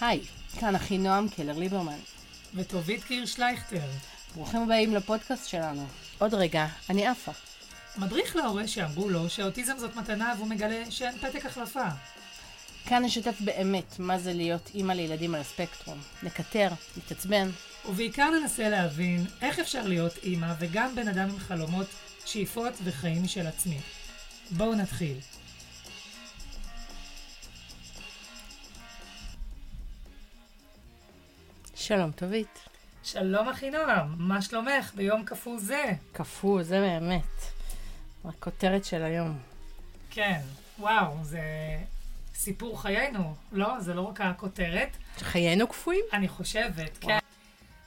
היי, כאן אחי נועם קלר ליברמן. וטובית קיר שלייכטר. ברוכים הבאים לפודקאסט שלנו. עוד רגע, אני עפה. מדריך להורה שאמרו לו שאוטיזם זאת מתנה והוא מגלה שאין פתק החלפה. כאן נשתף באמת מה זה להיות אימא לילדים על הספקטרום. נקטר, נתעצבן. ובעיקר ננסה להבין איך אפשר להיות אימא וגם בן אדם עם חלומות, שאיפות וחיים משל עצמי. בואו נתחיל. שלום, טובית. שלום אחינועם, מה שלומך ביום קפוא זה? קפוא, זה באמת. הכותרת של היום. כן, וואו, זה סיפור חיינו, לא? זה לא רק הכותרת. חיינו קפואים? אני חושבת, כן.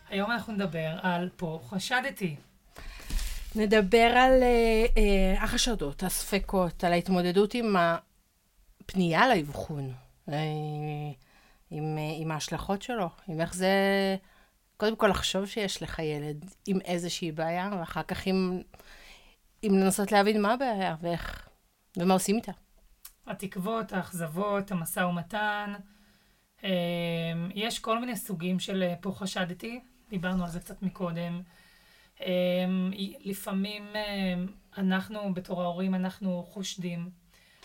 היום אנחנו נדבר על פה חשדתי. נדבר על אה, אה, החשדות, הספקות, על ההתמודדות עם הפנייה לאבחון, אה, עם, אה, עם ההשלכות שלו, עם איך זה, קודם כל לחשוב שיש לך ילד עם איזושהי בעיה, ואחר כך עם, עם לנסות להבין מה הבעיה ואיך, ומה עושים איתה. התקוות, האכזבות, המשא ומתן. אה, יש כל מיני סוגים של אה, פה חשדתי, דיברנו על זה קצת מקודם. לפעמים אנחנו, בתור ההורים, אנחנו חושדים.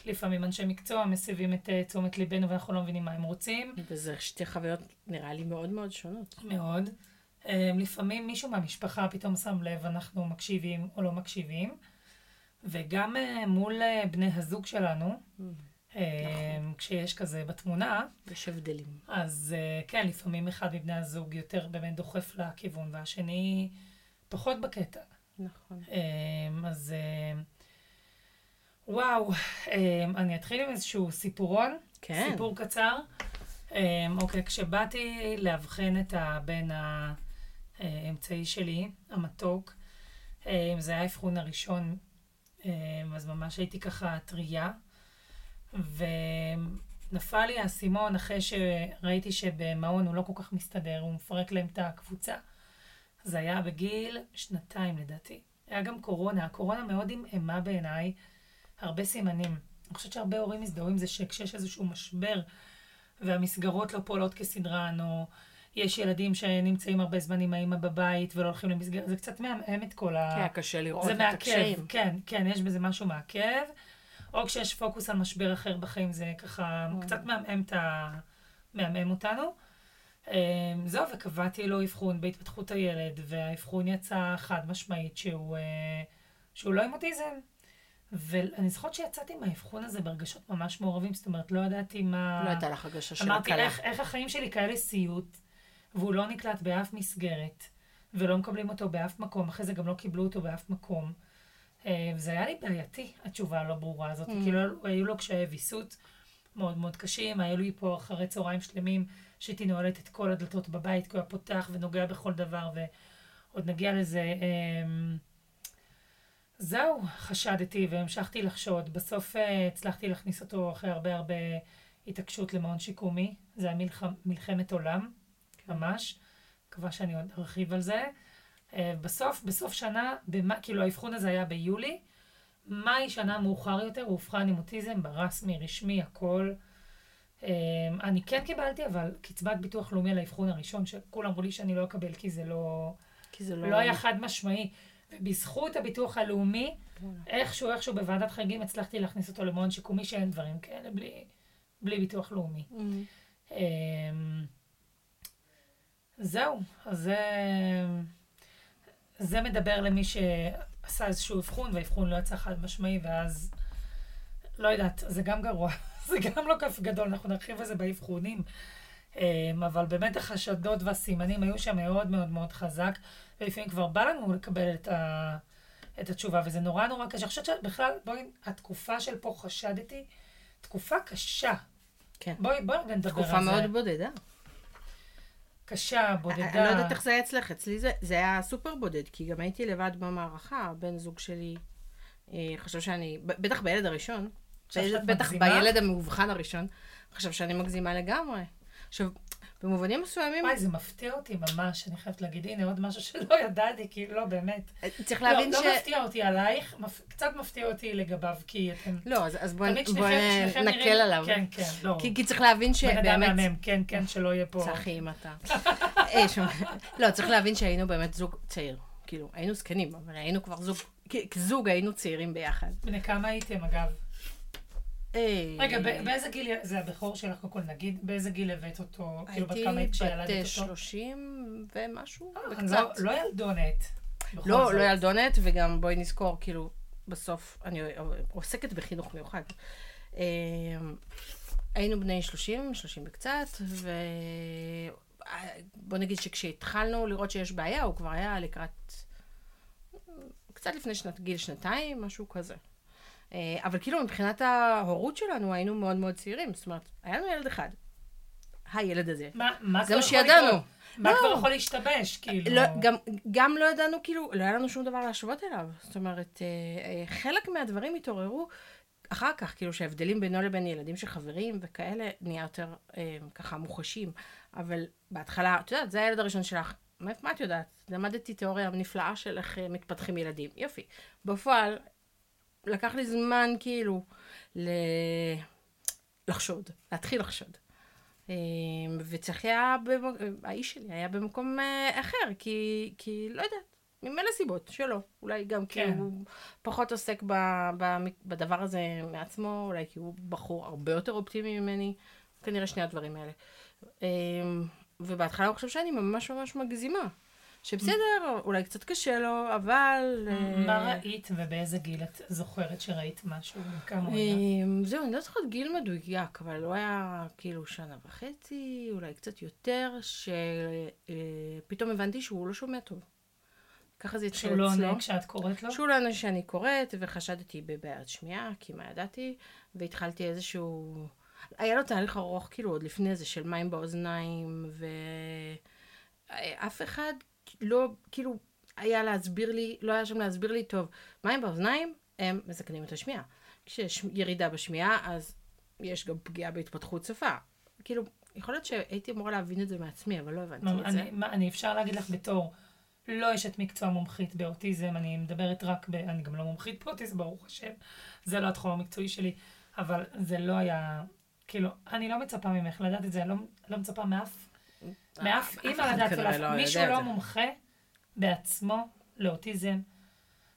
לפעמים אנשי מקצוע מסבים את תשומת ליבנו ואנחנו לא מבינים מה הם רוצים. וזה שתי חוויות, נראה לי, מאוד מאוד שונות. מאוד. לפעמים מישהו מהמשפחה פתאום שם לב, אנחנו מקשיבים או לא מקשיבים. וגם uh, מול uh, בני הזוג שלנו, mm, uh, נכון. כשיש כזה בתמונה. יש הבדלים. אז uh, כן, לפעמים אחד מבני הזוג יותר באמת דוחף לכיוון, והשני פחות בקטע. נכון. Uh, אז uh, וואו, uh, אני אתחיל עם איזשהו סיפורון. כן. סיפור קצר. Uh, אוקיי, כשבאתי לאבחן את הבן האמצעי שלי, המתוק, uh, זה היה האבחון הראשון אמ, אז ממש הייתי ככה טרייה. ונפל לי האסימון אחרי שראיתי שבמעון הוא לא כל כך מסתדר, הוא מפרק להם את הקבוצה. זה היה בגיל שנתיים לדעתי. היה גם קורונה, הקורונה מאוד עמעמה בעיניי, הרבה סימנים. אני חושבת שהרבה הורים מזדהו עם זה שכשיש איזשהו משבר והמסגרות לא פועלות כסדרן, או יש ילדים שנמצאים הרבה זמן עם האמא בבית ולא הולכים למסגרת, זה קצת מעמעם את כל ה... כן, קשה לראות את מעכב, הקשיים. כן, כן, יש בזה משהו מעכב. או כשיש פוקוס על משבר אחר בחיים, זה ככה mm. קצת מעמעם, את ה... מעמעם אותנו. אמ, זהו, וקבעתי לו אבחון בהתפתחות הילד, והאבחון יצא חד משמעית שהוא, אה, שהוא לא עם אוטיזם. ואני זוכרת שיצאתי מהאבחון הזה ברגשות ממש מעורבים, זאת אומרת, לא ידעתי מה... לא הייתה לך הרגשה של הקלה. אמרתי, איך, איך החיים שלי כאלה סיוט, והוא לא נקלט באף מסגרת, ולא מקבלים אותו באף מקום, אחרי זה גם לא קיבלו אותו באף מקום. אה, זה היה לי בעייתי, התשובה הלא ברורה הזאת. Mm. כאילו, היו לו קשיי ויסות מאוד מאוד קשים, היו לי פה אחרי צהריים שלמים, שהייתי נועלת את כל הדלתות בבית, כי הוא היה פותח ונוגע בכל דבר, ועוד נגיע לזה. אמ, זהו, חשדתי והמשכתי לחשוד. בסוף אה, הצלחתי להכניס אותו אחרי הרבה הרבה התעקשות למעון שיקומי. זה היה מלח... מלחמת עולם. ממש. מקווה שאני עוד ארחיב על זה. Uh, בסוף, בסוף שנה, במה, כאילו האבחון הזה היה ביולי, מאי שנה מאוחר יותר, הוא אובחן עם אוטיזם ברסמי, רשמי, הכל. Uh, אני כן קיבלתי, אבל קצבת ביטוח לאומי על האבחון הראשון, שכולם אמרו לי שאני לא אקבל, כי זה לא... כי זה לא... לא היה חד משמעי. ובזכות הביטוח הלאומי, איכשהו, איכשהו בוועדת חגים הצלחתי להכניס אותו למעון שיקומי שאין דברים כאלה בלי, בלי ביטוח לאומי. Mm-hmm. זהו, אז זה, זה מדבר למי שעשה איזשהו אבחון, והאבחון לא יצא חד משמעי, ואז, לא יודעת, זה גם גרוע, זה גם לא כיף גדול, אנחנו נרחיב על זה באבחונים. אמ, אבל באמת החשדות והסימנים היו שם מאוד מאוד מאוד חזק, ולפעמים כבר בא לנו לקבל את, ה, את התשובה, וזה נורא נורא קשה. אני חושבת שבכלל, בואי, התקופה של פה חשדתי, תקופה קשה. כן. בואי, בואי נדבר על זה. תקופה מאוד בודדה. קשה, בודדה. אני לא יודעת איך זה היה אצלך, אצלי זה, זה היה סופר בודד, כי גם הייתי לבד במערכה, בן זוג שלי אה, חשב שאני, בטח בילד הראשון, בטח מגזימה? בילד המאובחן הראשון, חשב שאני מגזימה לגמרי. עכשיו, במובנים מסוימים, וואי, זה מפתיע אותי ממש, אני חייבת להגיד, הנה עוד משהו שלא ידעתי, כאילו, לא, באמת. צריך לא, להבין לא ש... מפתיע אותי עלייך, מפ- קצת מפתיע אותי לגביו, כי אתם... לא, אז, אז בואי תמיד בוא נקל נראים- עליו. כן, כן, לא. כי, כי צריך להבין בן אדם שבאמת... מהמם, כן, כן, שלא יהיה פה... צחי, אם אתה. אה, לא, צריך להבין שהיינו באמת זוג צעיר. כאילו, היינו זקנים, אבל היינו כבר זוג, כזוג היינו צעירים ביחד. בני כמה הייתם, אגב? אה, רגע, באיזה גיל, זה הבכור שלך, קודם כל נגיד, באיזה גיל הבאת אותו? כאילו, בת הייתי כמה בת כשילדת אה, אותו? 30 ומשהו, אה, וקצת. לא- לא ילדונת. לא. לא ילדונת, וגם בואי נזכור, כאילו, בסוף אני עוסקת בחינוך מיוחד. אה, היינו בני 30, 30 וקצת, ובוא נגיד שכשהתחלנו לראות שיש בעיה, הוא כבר היה לקראת, קצת לפני שנת, גיל שנתיים, משהו כזה. אה, אבל כאילו מבחינת ההורות שלנו היינו מאוד מאוד צעירים, זאת אומרת, היה לנו ילד אחד. הילד הזה. מה מה זה מה שידענו. לקרות? מה לא. כבר יכול להשתבש, כאילו? לא, גם, גם לא ידענו, כאילו, לא היה לנו שום דבר להשוות אליו. זאת אומרת, אה, אה, חלק מהדברים התעוררו אחר כך, כאילו שההבדלים בינו לבין ילדים של חברים וכאלה נהיה יותר ככה מוחשים. אבל בהתחלה, את יודעת, זה הילד הראשון שלך. מה, את יודעת? למדתי תיאוריה נפלאה של איך מתפתחים ילדים. יופי. בפועל, לקח לי זמן כאילו ל... לחשוד, להתחיל לחשוד. אה, וצחי היה, במ- האיש שלי היה במקום אה, אחר, כי, כי לא יודעת, ממילא סיבות שלו. אולי גם כי כן. הוא פחות עוסק ב, ב, בדבר הזה מעצמו, אולי כי הוא בחור הרבה יותר אופטימי ממני, כנראה שני הדברים האלה. אה, ובהתחלה הוא חושב שאני ממש ממש מגזימה. שבסדר, אולי קצת קשה לו, אבל... אה, מה ראית ובאיזה גיל את זוכרת שראית משהו? כמה הוא היה? אמ, זהו, אני לא זוכרת גיל מדויק, אבל הוא היה כאילו שנה וחצי, אולי קצת יותר, שפתאום הבנתי שהוא לא שומע טוב. ככה זה התחיל שהוא לא אצלו. עונה כשאת קוראת לו? שהוא לא עונה שאני קוראת, וחשדתי בבעיית שמיעה, כי מה ידעתי, והתחלתי איזשהו... היה לו תהליך ארוך, כאילו, עוד לפני זה, של מים באוזניים, ואף אחד לא, כאילו, היה להסביר לי, לא היה שם להסביר לי, טוב, מים באוזניים, הם מסכנים את השמיעה. כשיש ירידה בשמיעה, אז יש גם פגיעה בהתפתחות שפה. כאילו, יכול להיות שהייתי אמורה להבין את זה מעצמי, אבל לא הבנתי את זה. אני, מה, אני אפשר להגיד לך בתור לא אשת מקצוע מומחית באוטיזם, אני מדברת רק ב... אני גם לא מומחית באוטיזם, ברוך השם, זה לא התחום המקצועי שלי, אבל זה לא היה... כאילו, אני לא מצפה ממך לדעת את זה, אני לא, לא מצפה מאף, מאף אף אימא לדעת, ולאף- לא מישהו לא. מומחה בעצמו לאוטיזם,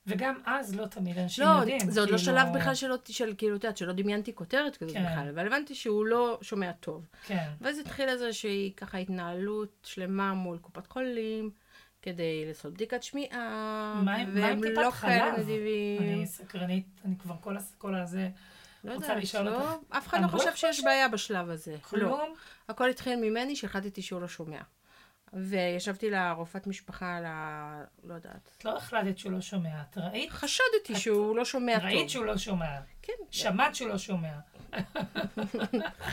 וגם אז לא תמיד אנשים לא, יודעים. זה עוד לא כאילו- שלב בכלל של, של כאילו, את יודעת, שלא דמיינתי כותרת כזאת כן. בכלל, אבל הבנתי שהוא לא שומע טוב. כן. ואז התחיל איזושהי ככה התנהלות שלמה מול קופת חולים, כדי לעשות בדיקת שמיעה, מה מה והם טיפת לא כאלה? נדיבים. אני סקרנית, אני כבר כל כל הזה, לא רוצה יודעת, לשאול לא, אותך. אף אחד לא חושב שיש? בעיה בשלב הזה. לא. הכל התחיל ממני שהחלטתי שהוא לא שומע. וישבתי לרופאת משפחה ה... לא יודעת. את לא החלטת שהוא לא שומע, את ראית? חשדתי שהוא לא שומע טוב. ראית שהוא לא שומע. כן, שמעת שהוא לא שומע.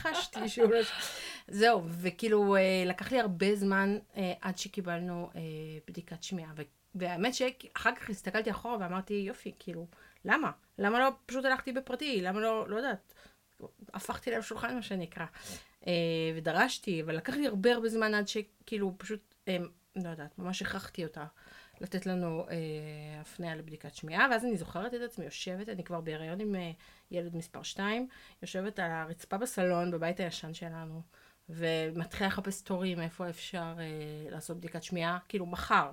חשתי שהוא לא... זהו, וכאילו, אה, לקח לי הרבה זמן אה, עד שקיבלנו אה, בדיקת שמיעה. והאמת שאחר כך הסתכלתי אחורה ואמרתי, יופי, כאילו, למה? למה לא פשוט הלכתי בפרטי? למה לא, לא יודעת, הפכתי להם שולחן, מה שנקרא. אה, ודרשתי, אבל לקח לי הרבה הרבה זמן עד שכאילו, פשוט, אה, לא יודעת, ממש הכרחתי אותה. לתת לנו אה, הפניה לבדיקת שמיעה, ואז אני זוכרת את עצמי יושבת, אני כבר בהיריון עם אה, ילד מספר 2, יושבת על הרצפה בסלון בבית הישן שלנו, ומתחילה לחפש תורים איפה אפשר אה, לעשות בדיקת שמיעה, כאילו מחר,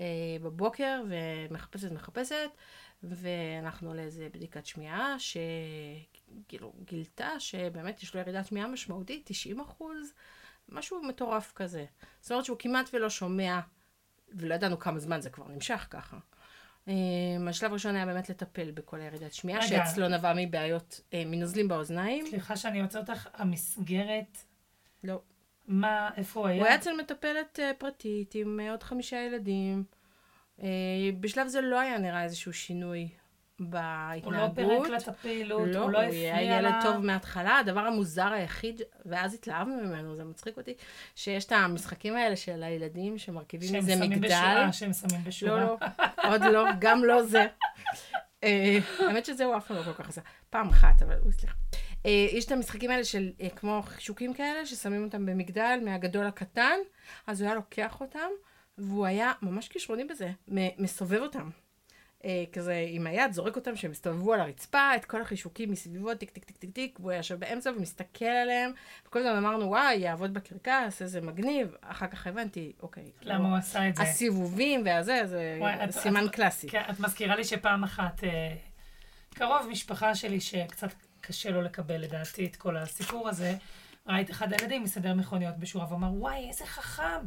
אה, בבוקר, ומחפשת מחפשת, והלכנו לאיזה בדיקת שמיעה, שכאילו גילתה שבאמת יש לו ירידת שמיעה משמעותית, 90 אחוז, משהו מטורף כזה. זאת אומרת שהוא כמעט ולא שומע, ולא ידענו כמה זמן זה כבר נמשך ככה. אה, השלב הראשון היה באמת לטפל בכל הירידת שמיעה. שאצלו נבע מבעיות, אה, מנוזלים באוזניים. סליחה שאני עוצרת אותך, המסגרת, לא. מה, איפה הוא היה? הוא היה אצל מטפלת אה, פרטית עם אה, עוד חמישה ילדים. בשלב זה לא היה נראה איזשהו שינוי הוא לא בהתנהגות. פירק לה את הפעילות, לא, הוא לא הוא הפריע היה לה. ילד טוב מההתחלה. הדבר המוזר היחיד, ואז התלהבנו ממנו, זה מצחיק אותי, שיש את המשחקים האלה של הילדים שמרכיבים שהם איזה שמים מגדל. בשורה, שהם שמים בשורה. לא, לא, עוד לא, גם לא זה. אה, האמת שזה הוא אף פעם לא כל כך עשה. פעם אחת, אבל הוא סליחה. אה, יש את המשחקים האלה של אה, כמו חישוקים כאלה, ששמים אותם במגדל מהגדול לקטן, אז הוא היה לוקח אותם, והוא היה ממש כישרוני בזה, מסובב אותם. אה, כזה עם היד, זורק אותם שהם הסתובבו על הרצפה, את כל החישוקים מסביבו, טיק טיק טיק טיק טיק, והוא ישב באמצע ומסתכל עליהם, וכל הזמן אמרנו, וואי, יעבוד בקרקס, איזה מגניב. אחר כך הבנתי, אוקיי. למה כאילו, הוא עשה את זה? הסיבובים והזה, זה וואי, את- סימן את- קלאסי. כן, את מזכירה לי שפעם אחת, אה, קרוב משפחה שלי שקצת קשה לו לקבל לדעתי את כל הסיפור הזה, ראה את אחד הילדים מסדר מכוניות בשורה ואמר, וואי, איזה חכם,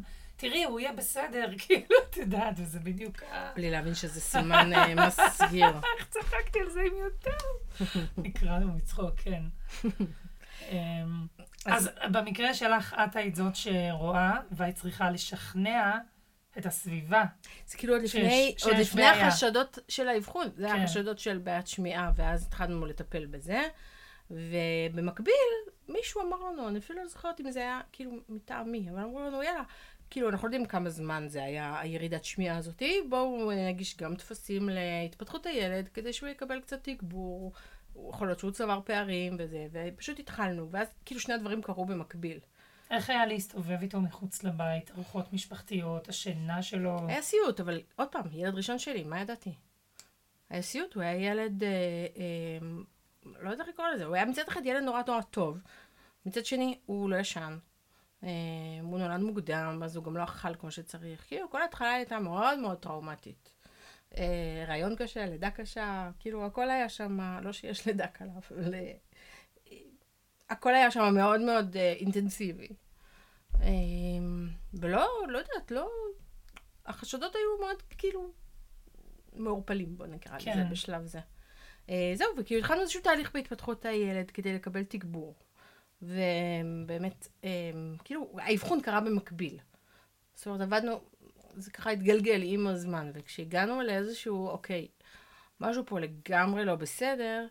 תראי, הוא יהיה בסדר, כאילו, את יודעת, וזה בדיוק ה... בלי להבין שזה סימן אה, מסגיר. איך צחקתי על זה עם יותר? נקרא לו מצחוק, כן. אמ, אז במקרה שלך, את היית זאת שרואה, והיית צריכה לשכנע את הסביבה. זה כאילו עוד לפני, שיש עוד לפני בעיה. החשדות של האבחון. זה היה כן. החשדות של בעיית שמיעה, ואז התחלנו לטפל בזה. ובמקביל, מישהו אמר לנו, אני אפילו לא זוכרת אם זה היה כאילו מטעם מי, אבל אמרו לנו, יאללה, כאילו, אנחנו יודעים כמה זמן זה היה הירידת שמיעה הזאתי, בואו נגיש גם טפסים להתפתחות הילד, כדי שהוא יקבל קצת תגבור. יכול להיות שהוא צבר פערים וזה, ופשוט התחלנו, ואז כאילו שני הדברים קרו במקביל. איך היה להסתובב איתו מחוץ לבית, ארוחות משפחתיות, השינה שלו? היה סיוט, אבל עוד פעם, ילד ראשון שלי, מה ידעתי? היה סיוט, הוא היה ילד, אה, אה, לא יודעת איך לקרוא לזה, הוא היה מצד אחד ילד נורא נורא טוב, מצד שני, הוא לא ישן. אה, הוא נולד מוקדם, אז הוא גם לא אכל כמו שצריך. כאילו, כל ההתחלה הייתה מאוד מאוד טראומטית. אה, רעיון קשה, לידה קשה, כאילו, הכל היה שם, לא שיש לידה קלה, אבל אה, הכל היה שם מאוד מאוד אינטנסיבי. ולא, לא יודעת, לא, החשדות היו מאוד כאילו מעורפלים, בוא נקרא לזה כן. בשלב זה. זהו, וכאילו התחלנו איזשהו תהליך בהתפתחות הילד כדי לקבל תגבור. ובאמת, כאילו, האבחון קרה במקביל. זאת אומרת, עבדנו, זה ככה התגלגל עם הזמן, וכשהגענו לאיזשהו, אוקיי, משהו פה לגמרי לא בסדר,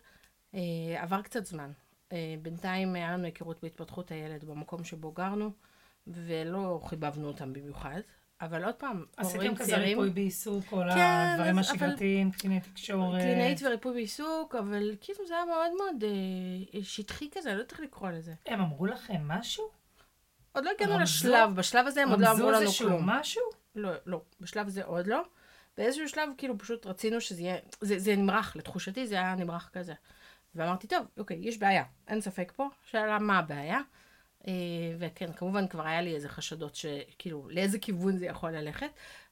אה, עבר קצת זמן. אה, בינתיים היה לנו היכרות בהתפתחות הילד במקום שבו גרנו, ולא חיבבנו אותם במיוחד. אבל עוד פעם, עשיתם כזה ריפוי בעיסוק, כל כן, הדברים אז- אבל- השגרתיים, קציני תקשורת. קלינאית וריפוי בעיסוק, אבל כאילו זה היה מאוד מאוד אה, שטחי כזה, לא איך לקרוא לזה. הם אמרו לכם משהו? עוד לא הגענו רמזו? לשלב, בשלב הזה הם עוד לא אמרו לנו כלום. משהו? לא, לא, בשלב הזה עוד לא. באיזשהו שלב כאילו פשוט רצינו שזה יהיה, זה, זה נמרח, לתחושתי זה היה נמרח כזה. ואמרתי, טוב, אוקיי, יש בעיה, אין ספק פה, שאלה מה הבעיה. אה, וכן, כמובן כבר היה לי איזה חשדות שכאילו, לאיזה כיוון זה יכול ללכת.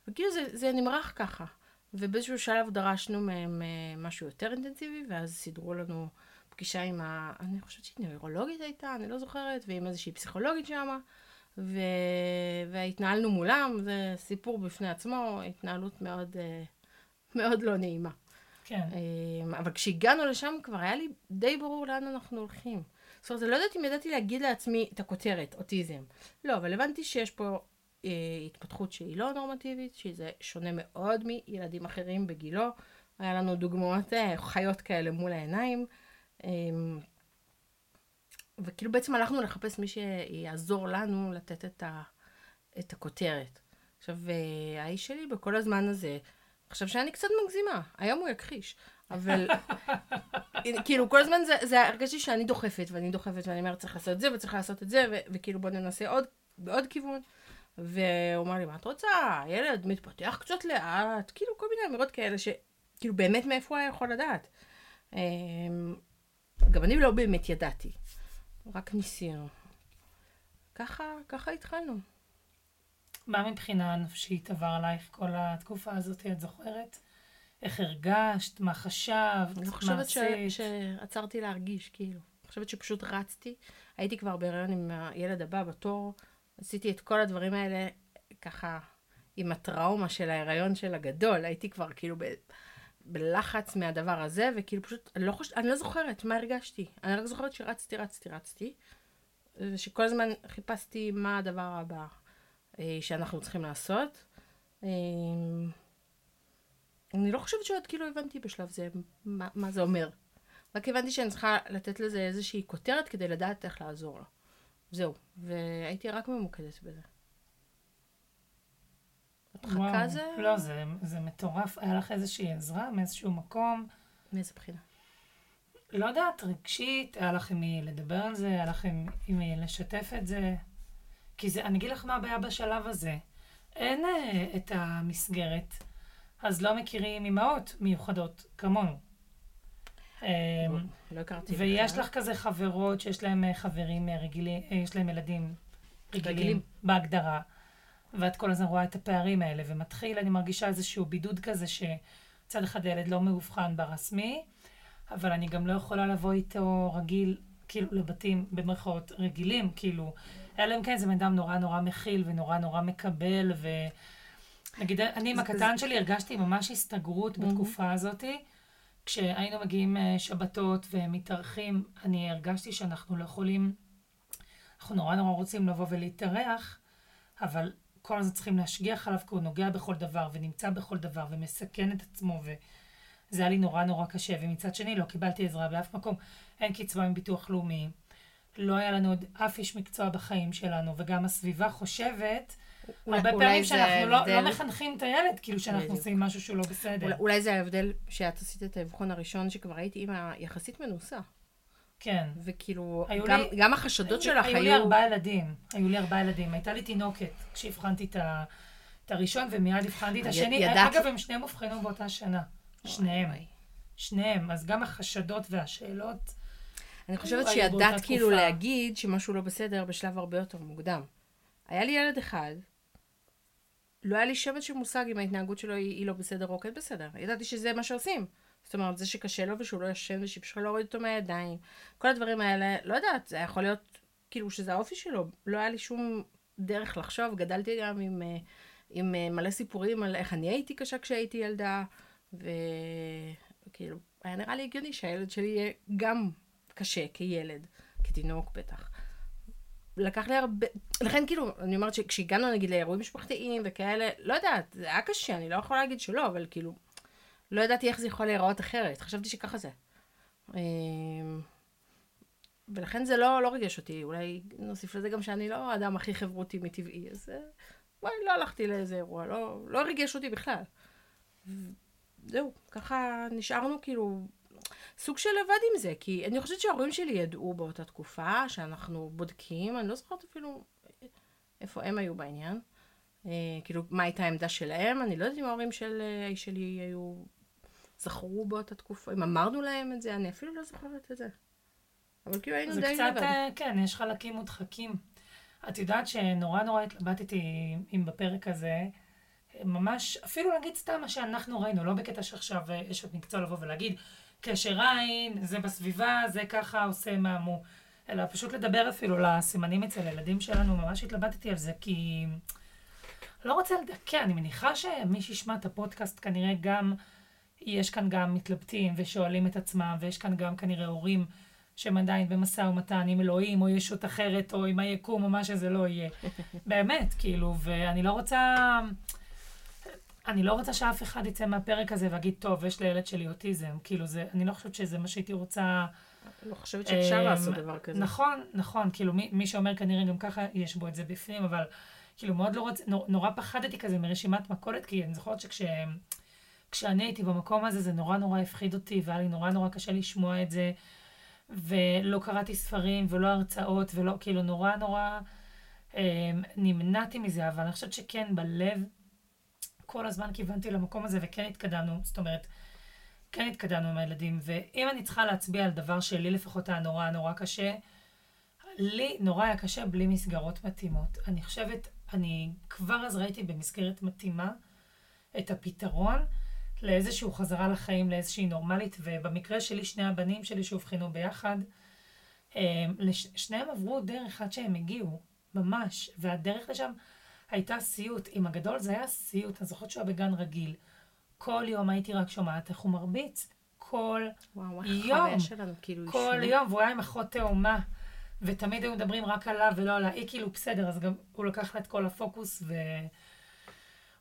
וכאילו זה, זה נמרח ככה. ובאיזשהו שלב דרשנו מהם אה, משהו יותר אינטנסיבי, ואז סידרו לנו פגישה עם ה... אני חושבת שהיא נוירולוגית הייתה, אני לא זוכרת, ועם איזושהי פסיכולוגית שמה. ו... והתנהלנו מולם, זה סיפור בפני עצמו, התנהלות מאוד, אה, מאוד לא נעימה. כן. אבל כשהגענו לשם כבר היה לי די ברור לאן אנחנו הולכים. זאת אומרת, לא יודעת אם ידעתי להגיד לעצמי את הכותרת, אוטיזם. לא, אבל הבנתי שיש פה אה, התפתחות שהיא לא נורמטיבית, שזה שונה מאוד מילדים אחרים בגילו. היה לנו דוגמאות אה, חיות כאלה מול העיניים. אה, וכאילו בעצם הלכנו לחפש מי שיעזור לנו לתת את, ה, את הכותרת. עכשיו, אה, האיש שלי בכל הזמן הזה, חשב שאני קצת מגזימה, היום הוא יכחיש, אבל כאילו כל הזמן זה, זה הרגשתי שאני דוחפת, ואני דוחפת, ואני אומרת צריך לעשות את זה וצריך לעשות את זה, ו- וכאילו בוא ננסה עוד, בעוד כיוון. והוא אמר לי, מה את רוצה? הילד מתפתח קצת לאט, כאילו כל מיני אמירות כאלה שכאילו באמת מאיפה הוא היה יכול לדעת. אמ, גם אני לא באמת ידעתי, רק ניסינו. ככה, ככה התחלנו. מה מבחינה נפשית עבר עלייך כל התקופה הזאת, את זוכרת? איך הרגשת? מה חשבת? אני מה חושבת ש... עשית? שעצרתי להרגיש, כאילו. אני חושבת שפשוט רצתי. הייתי כבר בהיריון עם הילד הבא בתור. עשיתי את כל הדברים האלה ככה עם הטראומה של ההיריון של הגדול. הייתי כבר כאילו ב... בלחץ מהדבר הזה, וכאילו פשוט, אני לא, חוש... אני לא זוכרת מה הרגשתי. אני רק זוכרת שרצתי, רצתי, רצתי. ושכל הזמן חיפשתי מה הדבר הבא אה, שאנחנו צריכים לעשות. אני לא חושבת שעוד כאילו הבנתי בשלב זה מה, מה זה אומר. רק הבנתי שאני צריכה לתת לזה איזושהי כותרת כדי לדעת איך לעזור לו. זהו. והייתי רק ממוקדת בזה. הדחקה וואו. זה... לא, זה, זה מטורף. היה לך איזושהי עזרה מאיזשהו מקום? מאיזה בחינה? לא יודעת, רגשית, היה לך עם מי לדבר על זה, היה לך עם עם מי לשתף את זה. כי זה, אני אגיד לך מה הבעיה בשלב הזה. אין אה, את המסגרת, אז לא מכירים אימהות מיוחדות כמונו. אמ, לא הכרתי ויש. לך כזה חברות שיש להם אה, חברים אה, רגילים, אה, יש להם ילדים רגילים, רגילים. בהגדרה, ואת כל הזמן רואה את הפערים האלה, ומתחיל, אני מרגישה איזשהו בידוד כזה, שצד אחד הילד לא מאובחן ברסמי, אבל אני גם לא יכולה לבוא איתו רגיל, כאילו, לבתים במרכאות רגילים, כאילו, אלא אם כן זה בן אדם נורא נורא מכיל ונורא נורא מקבל, ו... נגיד, אני עם הקטן שלי הרגשתי ממש הסתגרות בתקופה הזאתי. כשהיינו מגיעים אה, שבתות ומתארחים, אני הרגשתי שאנחנו לא יכולים, אנחנו נורא נורא רוצים לבוא ולהתארח, אבל כל הזמן צריכים להשגיח עליו, כי הוא נוגע בכל דבר ונמצא בכל דבר ומסכן את עצמו, וזה היה לי נורא נורא קשה. ומצד שני, לא קיבלתי עזרה באף מקום. אין קצבה מביטוח לאומי, לא היה לנו עוד אף איש מקצוע בחיים שלנו, וגם הסביבה חושבת, הרבה פעמים שאנחנו לא, ההבדל- לא מחנכים את הילד, כאילו שאנחנו בדיוק. עושים משהו שהוא לא בסדר. אולי- אולי זה ההבדל שאת עשית את האבחון הראשון, שכבר הייתי אימא יחסית מנוסה. כן. וכאילו, היו גם, לי- גם החשדות שלך היו... היו לי ארבעה ילדים, היו לי ארבעה ילדים. הייתה לי תינוקת כשאבחנתי את ה- את הראשון, ומיד אבחנתי את השני. ידעת- אגב, הם שניהם אובחנו באותה שנה. שניהם. שניהם. אז גם החשדות והשאלות, אני חושבת היו שידעת כאילו תקופה. להגיד שמשהו לא בסדר בשלב הרבה יותר מוקדם. היה לי ילד אחד, לא היה לי שמץ של מושג אם ההתנהגות שלו היא, היא לא בסדר או כן בסדר. ידעתי שזה מה שעושים. זאת אומרת, זה שקשה לו ושהוא לא ישן ושאי אפשר להוריד אותו מהידיים. כל הדברים האלה, לא יודעת, זה יכול להיות כאילו שזה האופי שלו. לא היה לי שום דרך לחשוב. גדלתי גם עם, אה, עם אה, מלא סיפורים על איך אני הייתי קשה כשהייתי ילדה, וכאילו, היה נראה לי הגיוני שהילד שלי יהיה גם קשה כילד, כתינוק בטח. לקח לי הרבה, לכן כאילו, אני אומרת שכשהגענו נגיד לאירועים משפחתיים וכאלה, לא יודעת, זה היה קשה, אני לא יכולה להגיד שלא, אבל כאילו, לא ידעתי איך זה יכול להיראות אחרת, חשבתי שככה זה. אמ, ולכן זה לא, לא ריגש אותי, אולי נוסיף לזה גם שאני לא האדם הכי חברותי מטבעי, אז אה, וואי, לא הלכתי לאיזה אירוע, לא, לא ריגש אותי בכלל. זהו, ככה נשארנו כאילו סוג של לבד עם זה, כי אני חושבת שההורים שלי ידעו באותה תקופה שאנחנו בודקים, אני לא זוכרת אפילו איפה הם היו בעניין. אה, כאילו, מה הייתה העמדה שלהם, אני לא יודעת אם ההורים של אה, האיש שלי היו, זכרו באותה תקופה, אם אמרנו להם את זה, אני אפילו לא זוכרת את זה. אבל כאילו היינו זה די קצת, לבד. אה, כן, יש חלקים מודחקים. את יודעת שנורא נורא התלבטתי עם בפרק הזה, ממש, אפילו להגיד סתם מה שאנחנו ראינו, לא בקטע שעכשיו אה, יש עוד מקצוע לבוא ולהגיד, קשר עין, זה בסביבה, זה ככה עושה מהמו. אלא פשוט לדבר אפילו לסימנים אצל הילדים שלנו, ממש התלבטתי על זה, כי לא רוצה לדכא, אני מניחה שמי שישמע את הפודקאסט כנראה גם, יש כאן גם מתלבטים ושואלים את עצמם, ויש כאן גם כנראה הורים שהם עדיין במשא ומתן עם אלוהים, או ישות אחרת, או עם היקום, או מה שזה לא יהיה. באמת, כאילו, ואני לא רוצה... אני לא רוצה שאף אחד יצא מהפרק הזה ויגיד, טוב, יש לילד שלי אוטיזם. כאילו, זה, אני לא חושבת שזה מה שהייתי רוצה... לא חושבת שאפשר אמ, לעשות דבר כזה. נכון, נכון, כאילו מי, מי שאומר כנראה גם ככה יש בו את זה בפנים, אבל כאילו מאוד לא רוצה, נור, נורא פחדתי כזה מרשימת מכולת, כי אני זוכרת שכשאני הייתי במקום הזה זה נורא נורא הפחיד אותי, והיה לי נורא נורא קשה לשמוע את זה, ולא קראתי ספרים ולא הרצאות, ולא, כאילו נורא נורא אה, נמנעתי מזה, אבל אני חושבת שכן בלב כל הזמן כיוונתי למקום הזה וכן התקדמנו, זאת אומרת, כן התקדמנו עם הילדים, ואם אני צריכה להצביע על דבר שלי לפחות היה נורא נורא קשה, לי נורא היה קשה בלי מסגרות מתאימות. אני חושבת, אני כבר אז ראיתי במסגרת מתאימה את הפתרון לאיזשהו חזרה לחיים, לאיזושהי נורמלית, ובמקרה שלי, שני הבנים שלי שאובחנו ביחד, לש- שניהם עברו דרך עד שהם הגיעו, ממש, והדרך לשם הייתה סיוט. עם הגדול זה היה סיוט, אני זוכרת שהוא היה בגן רגיל. כל יום הייתי רק שומעת איך הוא מרביץ. כל וואו, יום, שלנו, כאילו, כל אישור. יום, והוא היה עם אחות תאומה, ותמיד היו מדברים רק עליו ולא עליה. היא כאילו בסדר, אז גם הוא לקח לה את כל הפוקוס, ו...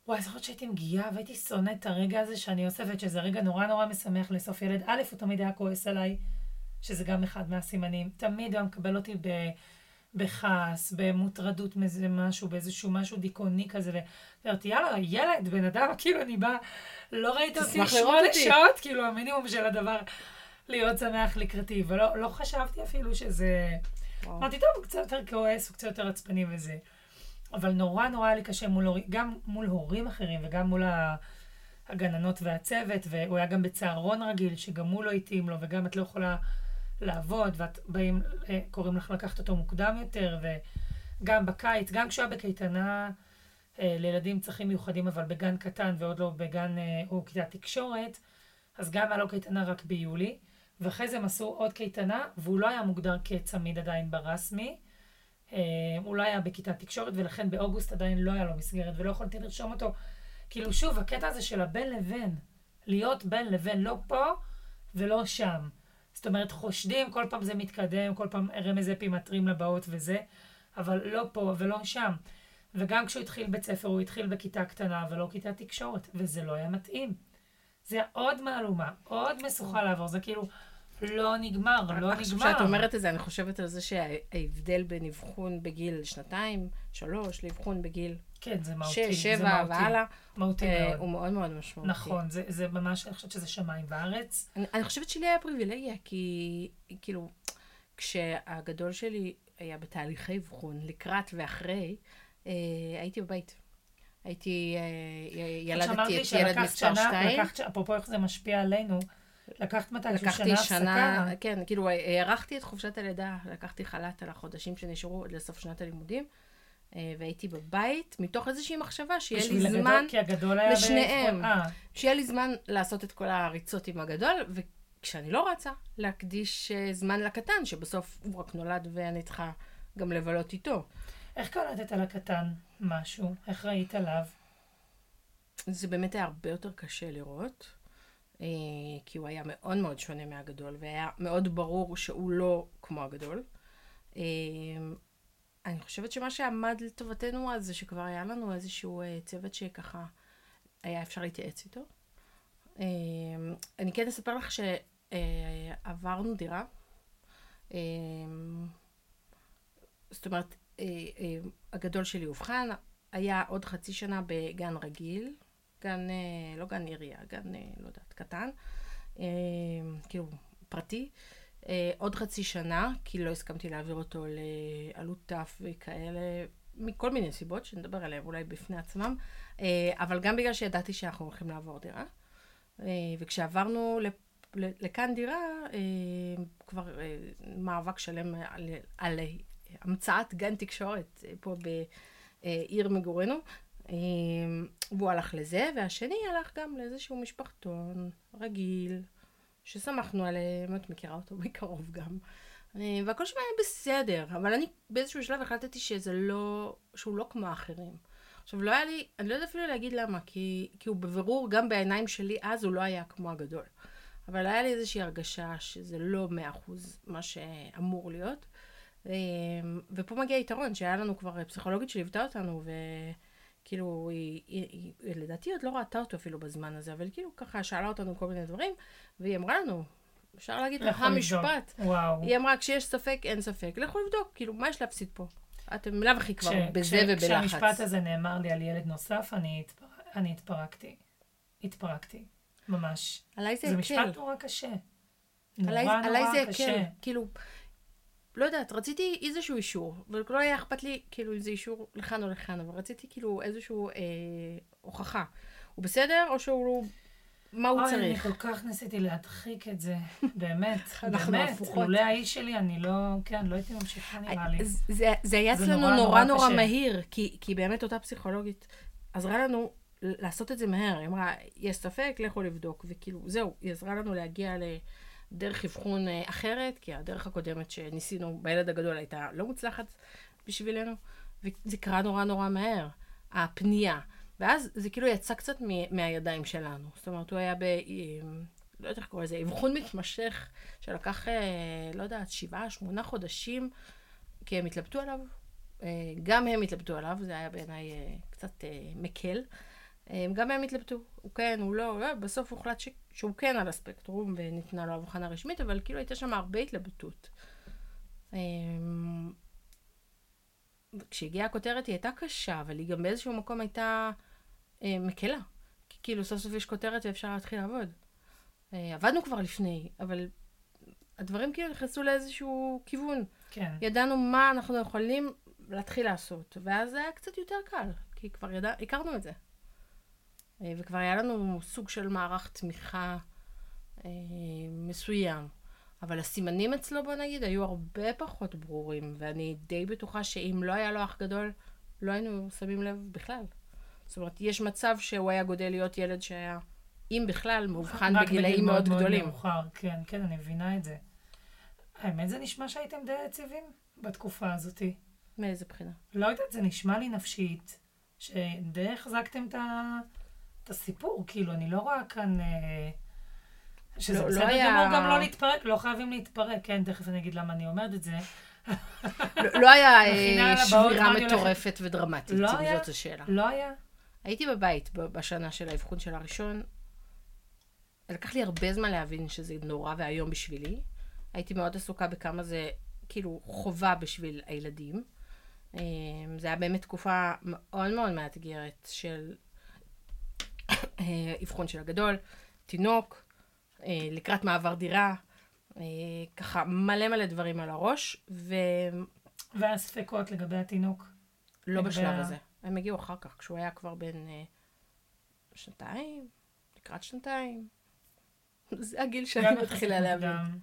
וואי, אני זוכרת שהייתי מגיעה והייתי שונאת את הרגע הזה שאני אוספת, שזה רגע נורא נורא משמח לאסוף ילד. א', הוא תמיד היה כועס עליי, שזה גם אחד מהסימנים. תמיד הוא היה מקבל אותי ב... בכעס, במוטרדות מאיזה משהו, באיזשהו משהו דיכאוני כזה, ואמרתי, יאללה, ילד, בן אדם, כאילו, אני באה, לא ראית אותי שמונה אותי." שעות, כאילו, המינימום של הדבר. להיות שמח לקראתי, ולא לא חשבתי אפילו שזה... אמרתי, טוב, הוא קצת יותר כועס, הוא קצת יותר עצבני וזה. אבל נורא נורא היה לי קשה מול הורים, גם מול הורים אחרים וגם מול הגננות והצוות, והוא היה גם בצהרון רגיל, שגם הוא לא התאים לו, וגם את לא יכולה לעבוד, ואת באים, אה, קוראים לך לקחת אותו מוקדם יותר, וגם בקיץ, גם כשהוא היה בקייטנה אה, לילדים עם צרכים מיוחדים, אבל בגן קטן ועוד לא בגן, אה, או כיתת תקשורת, אז גם היה לו קייטנה רק ביולי, ואחרי זה הם עשו עוד קייטנה, והוא לא היה מוגדר כצמיד עדיין ברסמי. הוא לא היה בכיתת תקשורת, ולכן באוגוסט עדיין לא היה לו מסגרת, ולא יכולתי לרשום אותו. כאילו, שוב, הקטע הזה של הבין לבין, להיות בין לבין, לא פה ולא שם. זאת אומרת, חושדים, כל פעם זה מתקדם, כל פעם רמז אפי מתרים לבאות וזה, אבל לא פה ולא שם. וגם כשהוא התחיל בית ספר, הוא התחיל בכיתה קטנה ולא כיתת תקשורת, וזה לא היה מתאים. זה עוד מהלומה, עוד משוכה לעבור, זה כאילו לא נגמר, לא נגמר. עכשיו, כשאת אומרת את זה, אני חושבת על זה שההבדל בין אבחון בגיל שנתיים, שלוש, לאבחון בגיל כן, זה מהותי. שש, זה שבע. והלאה, מהותי אה, מאוד. הוא מאוד מאוד משמעותי. נכון, זה, זה ממש, אני חושבת שזה שמיים וארץ. אני, אני חושבת שלי היה פריבילגיה, כי כאילו, כשהגדול שלי היה בתהליכי אבחון, לקראת ואחרי, אה, הייתי בבית. הייתי, אה, ילדתי את ילד מספר שתיים. לקחת, אפרופו איך זה משפיע עלינו, לקחת מתישהו לקחתי שנה שנה, הפסקה. כן, כאילו, הארכתי את חופשת הלידה, לקחתי חל"ת על החודשים שנשארו עד לסוף שנת הלימודים, אה, והייתי בבית, מתוך איזושהי מחשבה שיהיה לי הגדול, זמן, כי הגדול היה לשניהם. באבחון. אה, שיהיה לי זמן לעשות את כל הריצות עם הגדול, וכשאני לא רצה, להקדיש אה, זמן לקטן, שבסוף הוא רק נולד ואני צריכה גם לבלות איתו. איך קלטת על הקטן משהו? איך ראית עליו? זה באמת היה הרבה יותר קשה לראות, כי הוא היה מאוד מאוד שונה מהגדול, והיה מאוד ברור שהוא לא כמו הגדול. אה, אני חושבת שמה שעמד לטובתנו אז זה שכבר היה לנו איזשהו אה, צוות שככה היה אפשר להתייעץ איתו. אה, אני כן אספר לך שעברנו דירה. אה, זאת אומרת, אה, אה, הגדול שלי אובחן, היה עוד חצי שנה בגן רגיל, גן, אה, לא גן עירייה, גן, אה, לא יודעת, קטן, אה, כאילו, פרטי. אה, עוד חצי שנה, כי לא הסכמתי להעביר אותו לעלות תף וכאלה, מכל מיני סיבות, שנדבר עליהן אולי בפני עצמם, אה, אבל גם בגלל שידעתי שאנחנו הולכים לעבור דירה. אה, וכשעברנו לכאן דירה, אה, כבר אה, מאבק שלם על, על אה, המצאת גן תקשורת אה, פה בעיר מגורנו. אה, והוא הלך לזה, והשני הלך גם לאיזשהו משפחתון רגיל, שסמכנו עליהם, את מכירה אותו מקרוב גם. אה, והכל שם היה בסדר, אבל אני באיזשהו שלב החלטתי שזה לא, שהוא לא כמו האחרים. עכשיו, לא היה לי, אני לא יודעת אפילו להגיד למה, כי, כי הוא בבירור, גם בעיניים שלי אז, הוא לא היה כמו הגדול. אבל היה לי איזושהי הרגשה שזה לא מאה אחוז מה שאמור להיות. אה, ופה מגיע היתרון, שהיה לנו כבר פסיכולוגית שליוותה אותנו, וכאילו, היא, היא, היא, היא לדעתי עוד לא ראתה אותו אפילו בזמן הזה, אבל כאילו ככה שאלה אותנו כל מיני דברים, והיא אמרה לנו, אפשר להגיד לך לכו לבדוק. משפט. וואו. היא אמרה, כשיש ספק, אין ספק. לכו לבדוק, כאילו, מה יש להפסיד פה? אתם בלאו הכי כבר כש- בזה כש- ובלחץ. כשהמשפט הזה נאמר לי על ילד נוסף, אני התפר- אני התפרקתי. התפרקתי. ממש. עליי זה זה הקל. משפט נורא קשה. עליי, נורא עליי נורא זה קשה. הקל. כאילו, לא יודעת, רציתי איזשהו אישור, ולא היה אכפת לי, כאילו, אם זה אישור לכאן או לכאן, אבל רציתי כאילו איזשהו אה, הוכחה. הוא בסדר, או שהוא, מה הוא אוי, אני צריך? כל כך ניסיתי להדחיק את זה. באמת, באמת. לולא האיש שלי, אני לא, כן, לא הייתי ממשיכה נראה לי. זה, זה היה אצלנו נורא, נורא. מהיר, כי, כי באמת אותה פסיכולוגית עזרה לנו לעשות את זה מהר. היא אמרה, יש ספק, לכו לבדוק. וכאילו, זהו, היא עזרה לנו להגיע לדרך אבחון אה, אחרת, כי הדרך הקודמת שניסינו בילד הגדול הייתה לא מוצלחת בשבילנו, וזה קרה נורא נורא מהר, הפנייה. ואז זה כאילו יצא קצת מ- מהידיים שלנו. זאת אומרת, הוא היה ב... לא יודעת איך קוראים לזה, אבחון מתמשך, שלקח, אה, לא יודעת, שבעה, שמונה חודשים, כי הם התלבטו עליו. אה, גם הם התלבטו עליו, זה היה בעיניי קצת מקל. גם הם התלבטו, הוא כן, הוא לא, לא, בסוף הוחלט ש... שהוא כן על הספקטרום וניתנה לו הבחנה רשמית, אבל כאילו הייתה שם הרבה התלבטות. אה, כשהגיעה הכותרת היא הייתה קשה, אבל היא גם באיזשהו מקום הייתה אה, מקלה. כי כאילו סוף סוף יש כותרת ואפשר להתחיל לעבוד. אה, עבדנו כבר לפני, אבל הדברים כאילו נכנסו לאיזשהו כיוון. כן. ידענו מה אנחנו יכולים להתחיל לעשות, ואז זה היה קצת יותר קל, כי כבר ידע, הכרנו את זה. אה, וכבר היה לנו סוג של מערך תמיכה אה, מסוים. אבל הסימנים אצלו, בוא נגיד, היו הרבה פחות ברורים, ואני די בטוחה שאם לא היה לו אח גדול, לא היינו שמים לב בכלל. זאת אומרת, יש מצב שהוא היה גודל להיות ילד שהיה, אם בכלל, מאובחן רק בגילאים בגיל מאוד מאוד גדולים. מאוחר, כן, כן, אני מבינה את זה. האמת, זה נשמע שהייתם די יציבים בתקופה הזאתי. מאיזה בחינה? לא יודעת, זה נשמע לי נפשית, שדי החזקתם את ה- את הסיפור, כאילו, אני לא רואה כאן... אה, שזה לא- לא בסדר היה- גמור גם לא להתפרק, לא חייבים להתפרק, כן, תכף אני אגיד למה אני אומרת את זה. לא, לא היה אה, שבירה מטורפת ודרמטית, לא אם היה? זאת השאלה. לא היה? הייתי בבית בשנה של האבחון של הראשון. לקח לי הרבה זמן להבין שזה נורא ואיום בשבילי. הייתי מאוד עסוקה בכמה זה כאילו חובה בשביל הילדים. אה, זה היה באמת תקופה מאוד מאוד מאתגרת של אבחון של הגדול, תינוק, אה, לקראת מעבר דירה, אה, ככה מלא מלא דברים על הראש, ולא והספקות לגבי התינוק. לגבי בשלב ה- הזה. הם הגיעו אחר כך, כשהוא היה כבר בן אה, שנתיים, לקראת שנתיים. זה הגיל שאני מתחילה להבין.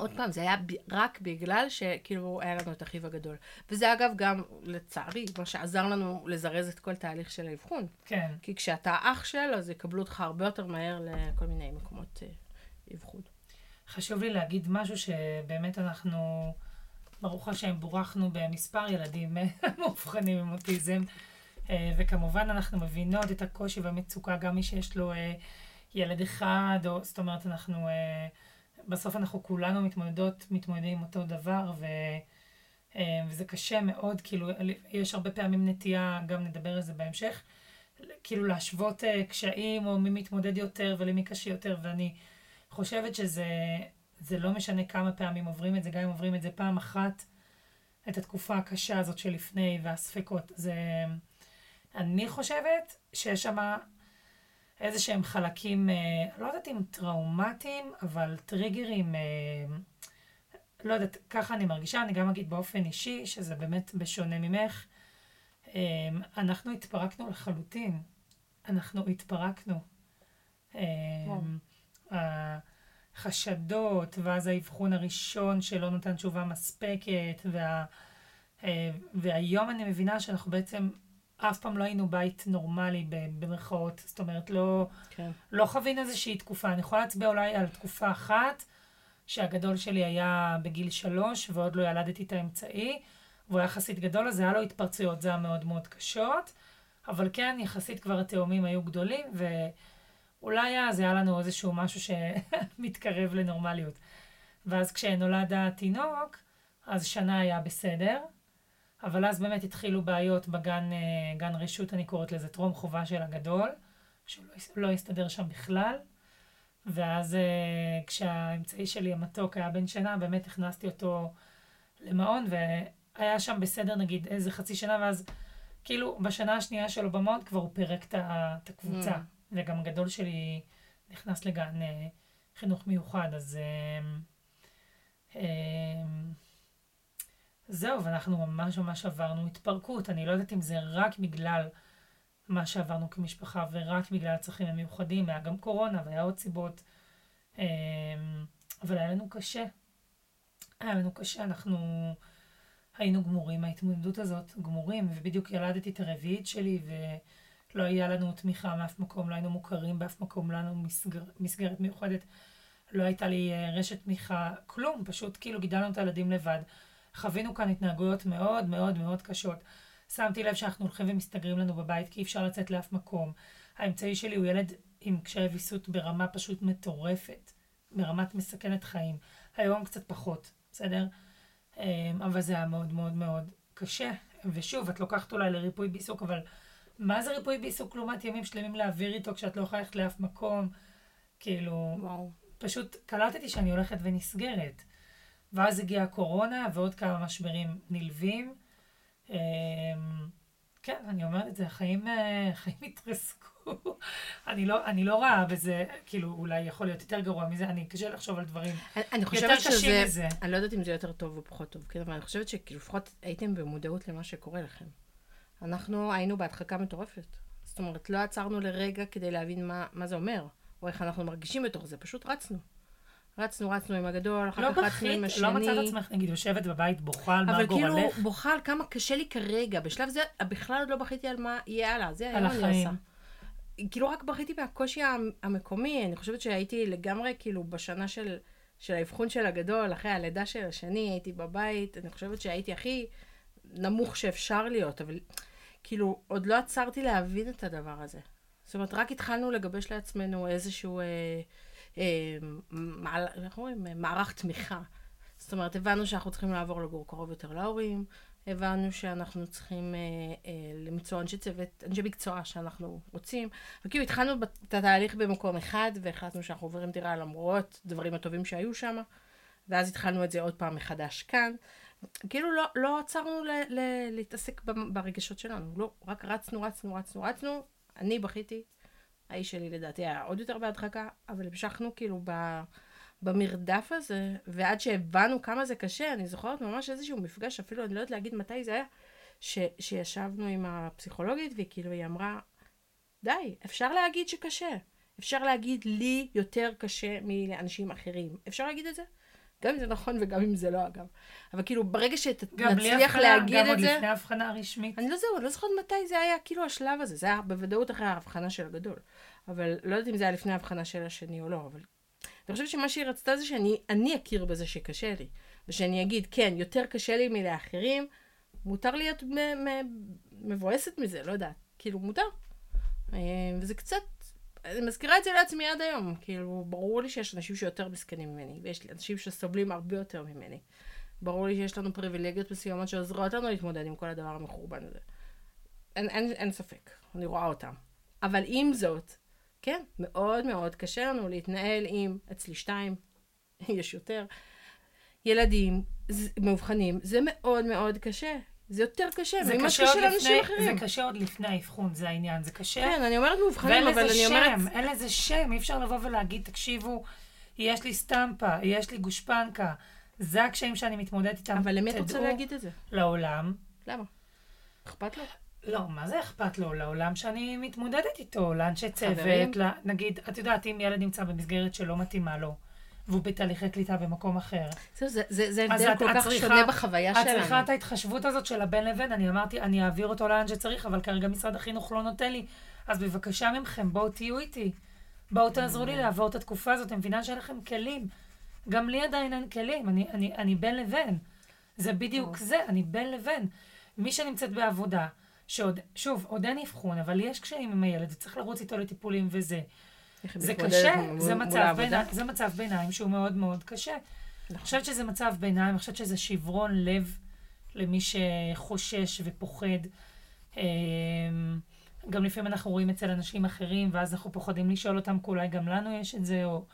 עוד פעם, זה היה ב- רק בגלל שכאילו היה לנו את אחיו הגדול. וזה אגב גם, לצערי, מה שעזר לנו לזרז את כל תהליך של האבחון. כן. כי כשאתה אח של, אז יקבלו אותך הרבה יותר מהר לכל מיני מקומות אה, אבחון. חשוב לי להגיד משהו שבאמת אנחנו, ברוך השם, בורכנו במספר ילדים מאובחנים עם אוטיזם, אה, וכמובן אנחנו מבינות את הקושי והמצוקה, גם מי שיש לו אה, ילד אחד, או זאת אומרת, אנחנו, אה, בסוף אנחנו כולנו מתמודדות, מתמודדים עם אותו דבר, ו... אה, וזה קשה מאוד, כאילו, יש הרבה פעמים נטייה, גם נדבר על זה בהמשך, כאילו להשוות אה, קשיים, או מי מתמודד יותר ולמי קשה יותר, ואני חושבת שזה זה לא משנה כמה פעמים עוברים את זה, גם אם עוברים את זה פעם אחת, את התקופה הקשה הזאת שלפני והספקות. זה... אני חושבת שיש שם איזה שהם חלקים, אה, לא יודעת אם טראומטיים, אבל טריגרים, אה, לא יודעת, ככה אני מרגישה, אני גם אגיד באופן אישי, שזה באמת בשונה ממך. אה, אנחנו התפרקנו לחלוטין. אנחנו התפרקנו. החשדות, ואז האבחון הראשון שלא נתן תשובה מספקת, וה, והיום אני מבינה שאנחנו בעצם אף פעם לא היינו בית נורמלי במרכאות, זאת אומרת, לא, כן. לא חווינו איזושהי תקופה. אני יכולה להצביע אולי על תקופה אחת, שהגדול שלי היה בגיל שלוש, ועוד לא ילדתי את האמצעי, והוא היה יחסית גדול, אז היה לו התפרצויות זעם מאוד מאוד קשות, אבל כן, יחסית כבר התאומים היו גדולים, ואולי אז היה לנו איזשהו משהו שמתקרב לנורמליות. ואז כשנולד התינוק, אז שנה היה בסדר, אבל אז באמת התחילו בעיות בגן אה, גן רשות, אני קוראת לזה טרום חובה של הגדול, שהוא לא, לא הסתדר שם בכלל. ואז אה, כשהאמצעי שלי המתוק היה בן שנה, באמת הכנסתי אותו למעון, והיה שם בסדר נגיד איזה חצי שנה, ואז כאילו בשנה השנייה שלו במעון כבר הוא פירק את הקבוצה. Mm. וגם הגדול שלי נכנס לגן אה, חינוך מיוחד, אז... זהו, ואנחנו ממש ממש עברנו התפרקות. אני לא יודעת אם זה רק בגלל מה שעברנו כמשפחה ורק בגלל הצרכים המיוחדים, היה גם קורונה והיה עוד סיבות. אמ, אבל היה לנו קשה. היה לנו קשה, אנחנו היינו גמורים מההתמודדות הזאת, גמורים, ובדיוק ילדתי את הרביעית שלי, ולא היה לנו תמיכה מאף מקום, לא היינו מוכרים באף מקום, לא היה לנו מסגר, מסגרת מיוחדת, לא הייתה לי אה, רשת תמיכה, כלום, פשוט כאילו גידלנו את הילדים לבד. חווינו כאן התנהגויות מאוד מאוד מאוד קשות. שמתי לב שאנחנו הולכים ומסתגרים לנו בבית, כי אי אפשר לצאת לאף מקום. האמצעי שלי הוא ילד עם קשיי ויסות ברמה פשוט מטורפת, ברמת מסכנת חיים. היום קצת פחות, בסדר? אמ, אבל זה היה מאוד מאוד מאוד קשה. ושוב, את לוקחת אולי לריפוי בעיסוק, אבל מה זה ריפוי בעיסוק לעומת ימים שלמים להעביר איתו כשאת לא יכולה ללכת לאף מקום? כאילו, וואו. פשוט קלטתי שאני הולכת ונסגרת. ואז הגיעה הקורונה ועוד כמה משברים נלווים. אמ, כן, אני אומרת את זה, החיים, אה, החיים התרסקו. אני לא, אני לא רואה בזה, כאילו, אולי יכול להיות יותר גרוע מזה, אני קשה לחשוב על דברים אני, אני יותר קשים שזה, מזה. אני לא יודעת אם זה יותר טוב או פחות טוב, כן, אבל אני חושבת שכאילו לפחות הייתם במודעות למה שקורה לכם. אנחנו היינו בהדחקה מטורפת. זאת אומרת, לא עצרנו לרגע כדי להבין מה, מה זה אומר, או איך אנחנו מרגישים בתוך זה, פשוט רצנו. רצנו, רצנו עם הגדול, אחר לא כך רצנו עם בכית, השני. לא מצאת עצמך, נגיד, יושבת בבית בוכה על מה אבל כאילו, גורלך? בוכה על כמה קשה לי כרגע. בשלב זה, בכלל עוד לא בכיתי על מה יהיה הלאה. זה היום אני. עושה. כאילו, רק בכיתי מהקושי המ- המקומי. אני חושבת שהייתי לגמרי, כאילו, בשנה של, של האבחון של הגדול, אחרי הלידה של השני, הייתי בבית. אני חושבת שהייתי הכי נמוך שאפשר להיות, אבל כאילו, עוד לא עצרתי להבין את הדבר הזה. זאת אומרת, רק התחלנו לגבש לעצמנו איזשהו, אה, מעל, איך אומרים? מערך תמיכה. זאת אומרת, הבנו שאנחנו צריכים לעבור לגור קרוב יותר להורים, הבנו שאנחנו צריכים אה, אה, למצוא אנשי צוות, אנשי מקצוע שאנחנו רוצים, וכאילו התחלנו את התהליך במקום אחד, והחלטנו שאנחנו עוברים דירה למרות דברים הטובים שהיו שם, ואז התחלנו את זה עוד פעם מחדש כאן. כאילו לא, לא עצרנו ל, ל, להתעסק ברגשות שלנו, לא, רק רצנו, רצנו, רצנו, רצנו, אני בכיתי, האיש שלי לדעתי היה עוד יותר בהדחקה, אבל המשכנו כאילו ב... במרדף הזה, ועד שהבנו כמה זה קשה, אני זוכרת ממש איזשהו מפגש, אפילו אני לא יודעת להגיד מתי זה היה, ש, שישבנו עם הפסיכולוגית, והיא כאילו, היא אמרה, די, אפשר להגיד שקשה. אפשר להגיד לי יותר קשה מלאנשים אחרים. אפשר להגיד את זה? גם אם זה נכון וגם אם זה לא, אגב. אבל כאילו, ברגע גם שנצליח להגיד גם את עוד זה... לפני ההבחנה הרשמית. אני לא זהו, אני לא זוכרת מתי זה היה כאילו השלב הזה. זה היה בוודאות אחרי ההבחנה של הגדול. אבל לא יודעת אם זה היה לפני ההבחנה של השני או לא, אבל... אני חושבת שמה שהיא רצתה זה שאני אני אכיר בזה שקשה לי. ושאני אגיד, כן, יותר קשה לי מלאחרים, מותר להיות מבואסת מזה, לא יודעת. כאילו, מותר. אה, וזה קצת... אני מזכירה את זה לעצמי עד היום. כאילו, ברור לי שיש אנשים שיותר מסכנים ממני, ויש לי אנשים שסובלים הרבה יותר ממני. ברור לי שיש לנו פריבילגיות מסוימות שעוזרות לנו להתמודד עם כל הדבר המחורבן הזה. אין, אין, אין ספק, אני רואה אותם. אבל עם זאת, כן, מאוד מאוד קשה לנו להתנהל עם, אצלי שתיים, יש יותר, ילדים מאובחנים, זה מאוד מאוד קשה. זה יותר קשה זה קשה שקשה עוד לפני, אחרים. זה קשה עוד לפני האבחון, זה העניין, זה קשה. כן, אני אומרת מאובחנים, ואין אבל לזה אני שם, אומרת... אין לזה שם, אי אפשר לבוא ולהגיד, תקשיבו, יש לי סטמפה, יש לי גושפנקה, זה הקשיים שאני מתמודדת איתם. אבל למי את רוצה להגיד את זה? לעולם. למה? אכפת לו? לא, מה זה אכפת לו? לעולם שאני מתמודדת איתו, לאנשי? צוות, ל- נגיד, את יודעת, אם ילד נמצא במסגרת שלא מתאימה לו, והוא בתהליכי קליטה במקום אחר, זה- זה זה אז הבדל את- כל את כך צריכה- שונה בחוויה את שלנו. צריכה את ההתחשבות הזאת של הבין לבין. אני אמרתי, אני אעביר אותו לאן שצריך, אבל כרגע משרד החינוך לא נותן לי. אז בבקשה מכם, בואו תהיו איתי. בואו תעזרו לי לעבור את התקופה הזאת. אני מבינה שאין לכם כלים. גם לי עדיין אין כלים, אני, אני, אני בין לבין. זה בדיוק זה, אני בין לבין. מי שנמצאת בעבודה, שעוד, שוב, עוד אין אבחון, אבל יש קשיים עם הילד, וצריך לרוץ איתו לטיפולים וזה. זה קשה, זה מצב. ביניים, זה מצב ביניים שהוא מאוד מאוד קשה. אני חושבת שזה מצב ביניים, אני חושבת שזה שברון לב למי שחושש ופוחד. אמ, גם לפעמים אנחנו רואים אצל אנשים אחרים, ואז אנחנו פוחדים לשאול אותם, כי אולי גם לנו יש את זה, או...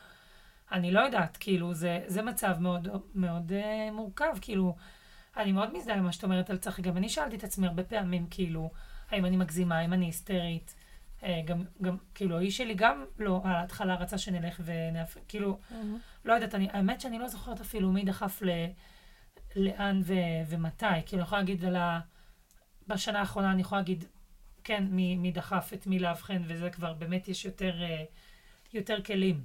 אני לא יודעת, כאילו, זה, זה מצב מאוד, מאוד uh, מורכב, כאילו, אני מאוד מזדהה עם מה שאת אומרת על צחי, גם אני שאלתי את עצמי הרבה פעמים, כאילו, האם אני מגזימה, האם אני היסטרית, uh, גם, גם, כאילו, האיש שלי גם לא, על ההתחלה רצה שנלך ונאפ... כאילו, לא יודעת, אני, האמת שאני לא זוכרת אפילו מי דחף ל, לאן ו, ומתי, כאילו, אני יכולה להגיד על ה... בשנה האחרונה אני יכולה להגיד, כן, מי, מי דחף את מי לאבחן, וזה כבר באמת יש יותר, אה, יותר כלים.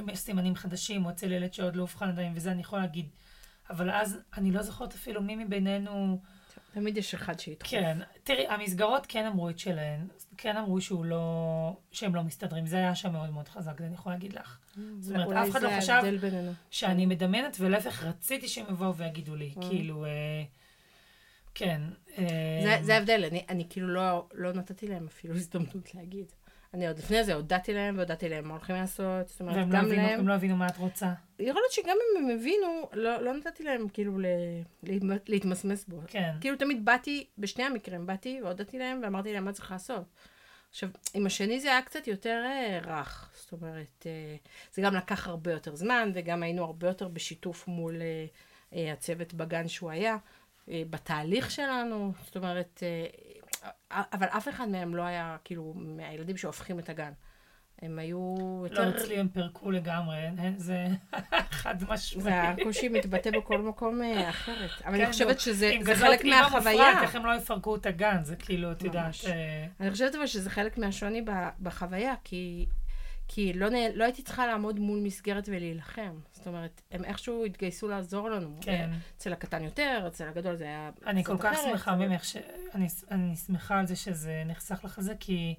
אם יש סימנים חדשים, או אצל ילד שעוד לא אובחן עדיין, וזה אני יכולה להגיד. אבל אז אני לא זוכרת אפילו מי מבינינו... תמיד יש אחד שידחוף. כן, תראי, המסגרות כן אמרו את שלהן, כן אמרו שהוא לא, שהם לא מסתדרים, זה היה שם מאוד מאוד חזק, זה אני יכולה להגיד לך. זאת אומרת, אף אחד לא חשב. שאני מדמיינת, ולהפך רציתי שהם יבואו ויגידו לי, כאילו, אה, כן. אה, זה, ההבדל, אני, אני כאילו לא, לא נתתי להם אפילו הזדמנות להגיד. אני עוד לפני זה הודעתי להם, והודעתי להם מה הולכים לעשות, זאת אומרת, והם לא גם הבינו- להם, הם לא הבינו מה את רוצה. יכול להיות שגם אם הם הבינו, לא, לא נתתי להם כאילו ל, להתמ- להתמסמס בו. כן. כאילו תמיד באתי, בשני המקרים באתי והודעתי להם ואמרתי להם מה צריך לעשות. עכשיו, עם השני זה היה קצת יותר אה, רך, זאת אומרת, אה, זה גם לקח הרבה יותר זמן, וגם היינו הרבה יותר בשיתוף מול אה, הצוות בגן שהוא היה, בתהליך שלנו, זאת אומרת, אבל אף אחד מהם לא היה, כאילו, מהילדים שהופכים את הגן. הם היו לא, יותר... אצלי הם פירקו לגמרי, זה חד משמעי. והקושי מתבטא בכל מקום אה, אחרת. אבל אני כן, חושבת שזה חלק מהחוויה. איך הם לא יפרקו את הגן? זה כאילו, את יודעת... אה, אני חושבת אבל שזה חלק מהשוני בחוויה, כי, כי לא, נ- לא הייתי צריכה לעמוד מול מסגרת ולהילחם. זאת אומרת, הם איכשהו התגייסו לעזור לנו. כן. אצל הקטן יותר, אצל הגדול זה היה... אני כל כך אחרת, שמחה ממך, ש... אני, אני שמחה על זה שזה נחסך לך זה, כי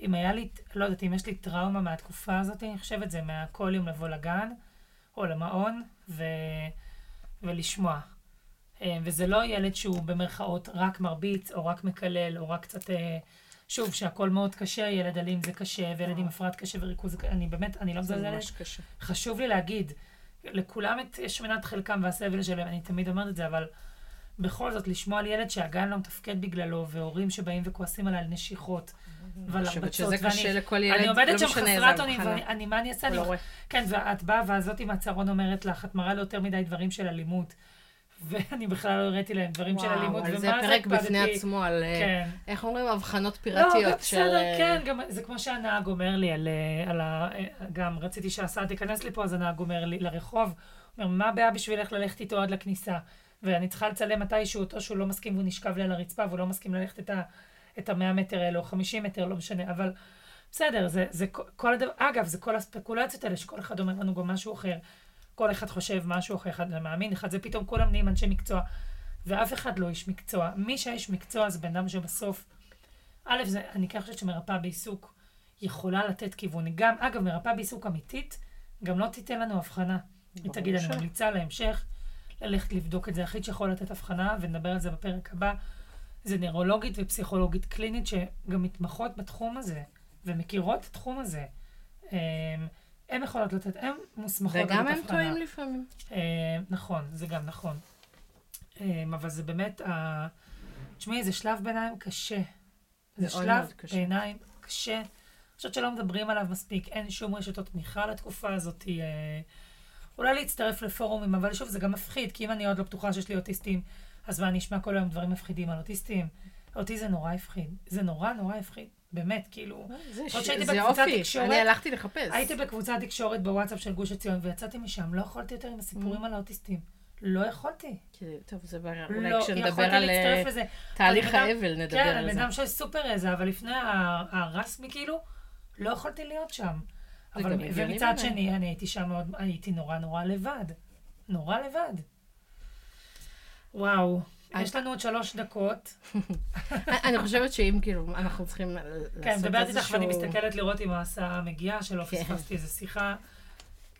אם היה לי, לא יודעת, אם יש לי טראומה מהתקופה הזאת, אני חושבת זה מהכל יום לבוא לגן, או למעון, ו... ולשמוע. אה, וזה לא ילד שהוא במרכאות רק מרביץ, או רק מקלל, או רק קצת... שוב, שהכל מאוד קשה, ילד אלים זה קשה, וילד עם הפרעת קשה וריכוז זה אני באמת, אני לא זה מזלזלת. ממש קשה. חשוב לי להגיד, לכולם יש מנת חלקם והסבל שלהם, אני תמיד אומרת את זה, אבל בכל זאת, לשמוע על ילד שהגן לא מתפקד בגללו, והורים שבאים וכועסים עליי על נשיכות ועל אני חושבת הרבצות, שזה קשה ואני לכל ילד, אני לא עומדת שם משנה איזה חסרת אונים. ואני, אני- מה אני אעשה? אני, לא. כן, ואת באה, והזאת עם הצהרון אומרת לך, את מראה לו יותר מדי דברים של אלימות. ואני בכלל לא הראיתי להם דברים של אלימות, וואו, על ומה זה פרק הקפדתי? בפני עצמו, על, אה, כן. איך אומרים, הבחנות לא, פיראטיות גם של... בסדר, אה, כן, גם, זה כמו שהנהג אומר לי על, אה, על ה... גם רציתי שהסעה תיכנס לי פה, אז הנהג אומר לי לרחוב, אומר, מה הבעיה בשבילך ללכת איתו עד לכניסה? ואני צריכה לצלם מתישהו אותו שהוא לא מסכים והוא נשכב לי על הרצפה והוא לא מסכים ללכת את ה... את המאה מטר האלה, או 50 מטר, לא משנה, אבל בסדר, זה, זה כל הדבר, אגב, זה כל הספקולציות האלה שכל אחד אומר לנו גם משהו אחר. כל אחד חושב משהו אחר, אחד זה מאמין, אחד זה פתאום כולם נהיים אנשי מקצוע, ואף אחד לא איש מקצוע. מי שהאיש מקצוע זה בן אדם שבסוף, א', זה, אני כן חושבת שמרפאה בעיסוק יכולה לתת כיוון. גם, אגב, מרפאה בעיסוק אמיתית, גם לא תיתן לנו הבחנה. היא תגיד, אני. ממליצה להמשך ללכת לבדוק את זה. היחיד שיכול לתת הבחנה, ונדבר על זה בפרק הבא, זה נוירולוגית ופסיכולוגית קלינית, שגם מתמחות בתחום הזה, ומכירות את התחום הזה. הן יכולות לתת, הן מוסמכות לתת וגם. הם טועים לפעמים. אה, נכון, זה גם נכון. אה, אבל זה באמת, ה- תשמעי, זה שלב ביניים קשה. זה שלב קשה. ביניים קשה. אני חושבת שלא מדברים עליו מספיק, אין שום רשתות תמיכה לתקופה הזאת. אה, אולי להצטרף לפורומים, אבל שוב, זה גם מפחיד, כי אם אני עוד לא בטוחה שיש לי אוטיסטים, אז מה, אני אשמע כל היום דברים מפחידים על אוטיסטים? אותי זה נורא הפחיד. זה נורא נורא הפחיד. באמת, כאילו. זה עוד ש- זה אופי, תקשורת- אני הלכתי לחפש. הייתי בקבוצת תקשורת בוואטסאפ של גוש עציון, ויצאתי משם, לא יכולתי יותר עם הסיפורים על האוטיסטים. לא יכולתי. כי- טוב, זה בר- אולי לא, כשנדבר על אה. תהליך בן אדם- האבל, נדבר כן, על זה. אדם של סופר איזה, אבל לפני הרסמי כאילו, לא יכולתי להיות שם. זה אבל, ומצד. שני, אני הייתי שם מאוד, הייתי נורא נורא לבד. נורא לבד. וואו, יש לנו עוד שלוש דקות. אני חושבת שאם כאילו, אנחנו צריכים לעשות כן, מדברת איתך ואני איזשהו- מסתכלת לראות אם ההסעה מגיעה, שלא כן. פספסתי איזה שיחה.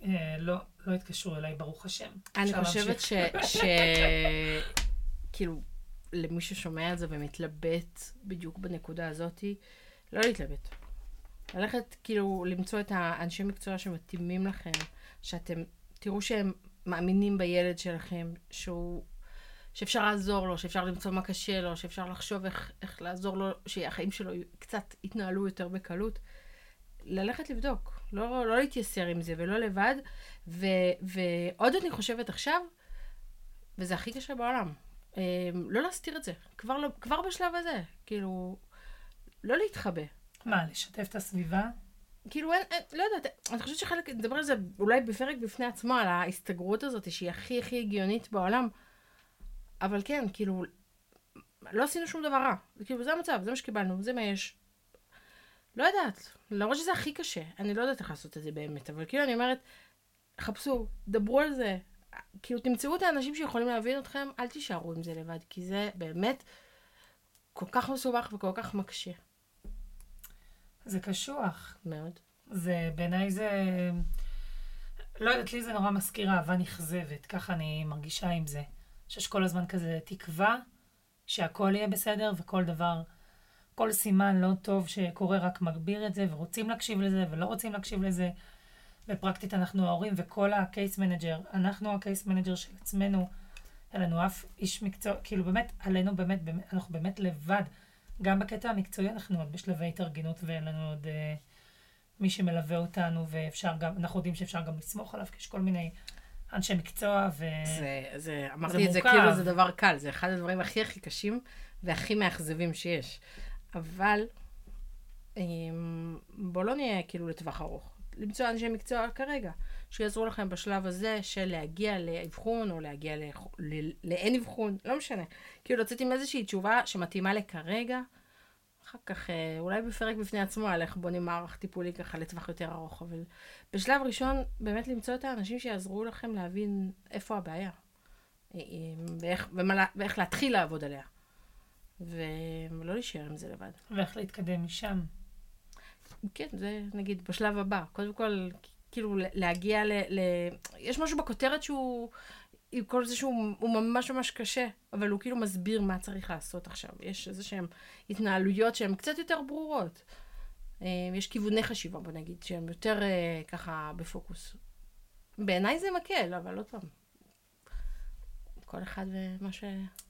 אה, לא, לא התקשרו אליי, ברוך השם. אני חושבת להמשיך. ש... ש... כאילו, למי ששומע את זה ומתלבט בדיוק בנקודה הזאתי, לא להתלבט. ללכת, כאילו, למצוא את האנשי מקצוע שמתאימים לכם, שאתם תראו שהם מאמינים בילד שלכם, שהוא... שאפשר לעזור לו, שאפשר למצוא מה קשה לו, שאפשר לחשוב איך, איך לעזור לו, שהחיים שלו קצת יתנהלו יותר בקלות. ללכת לבדוק, לא, לא להתייסר עם זה ולא לבד. ו, ועוד אני חושבת עכשיו, וזה הכי קשה בעולם, אה, לא להסתיר את זה, כבר, לא, כבר בשלב הזה, כאילו, לא להתחבא. מה, לשתף את הסביבה? כאילו, אין, אין, לא יודעת, אני חושבת שחלק, נדבר על זה אולי בפרק בפני עצמו, על ההסתגרות הזאת, שהיא הכי הכי הגיונית בעולם. אבל כן, כאילו, לא עשינו שום דבר רע. כאילו, זה המצב, זה מה שקיבלנו, זה מה יש. לא יודעת, למרות שזה הכי קשה. אני לא יודעת איך לעשות את זה באמת, אבל כאילו, אני אומרת, חפשו, דברו על זה. כאילו, תמצאו את האנשים שיכולים להבין אתכם, אל תישארו עם זה לבד, כי זה באמת כל כך מסובך וכל כך מקשה. זה קשוח. מאוד. זה, בעיניי זה... לא יודעת, לי זה נורא מזכיר אהבה נכזבת, ככה אני מרגישה עם זה. שיש כל הזמן כזה תקווה שהכל יהיה בסדר וכל דבר, כל סימן לא טוב שקורה רק מגביר את זה, ורוצים להקשיב לזה ולא רוצים להקשיב לזה. בפרקטית אנחנו ההורים וכל ה case manager, אנחנו ה case manager של עצמנו, אין לנו אף איש מקצוע, כאילו באמת, עלינו באמת, באמת, אנחנו באמת לבד. גם בקטע המקצועי אנחנו עוד בשלבי התארגנות ואין לנו עוד אה, מי שמלווה אותנו, ואפשר גם, אנחנו יודעים שאפשר גם לסמוך עליו, כי יש כל מיני אנשי מקצוע, ו... זה, זה, אמרתי את זה. כאילו זה דבר קל, זה אחד הדברים הכי הכי קשים, והכי מאכזבים שיש. אבל אמ, בואו לא נהיה כאילו לטווח ארוך. למצוא אנשי מקצוע כרגע, שיעזרו לכם בשלב הזה של להגיע לאבחון, או להגיע לאין אבחון, לא משנה. כאילו לצאת עם איזושהי תשובה שמתאימה לכרגע, אחר כך אה, אולי בפרק בפני עצמו על איך בונים מערך טיפולי ככה לטווח יותר ארוך, אבל בשלב ראשון באמת למצוא את האנשים שיעזרו לכם להבין איפה הבעיה, אה, ואיך, ומה, ואיך להתחיל לעבוד עליה, ולא להישאר עם זה לבד. ואיך להתקדם משם. כן, זה נגיד בשלב הבא. קודם כל, כאילו להגיע ל... ל... יש משהו בכותרת שהוא... עם כל זה שהוא ממש ממש קשה, אבל הוא כאילו מסביר מה צריך לעשות עכשיו. יש איזה שהן התנהלויות שהן קצת יותר ברורות. אה, יש כיווני חשיבה, בוא נגיד, שהם יותר אה, ככה בפוקוס. בעיניי זה מקל, אבל עוד פעם, כל אחד ומה ש...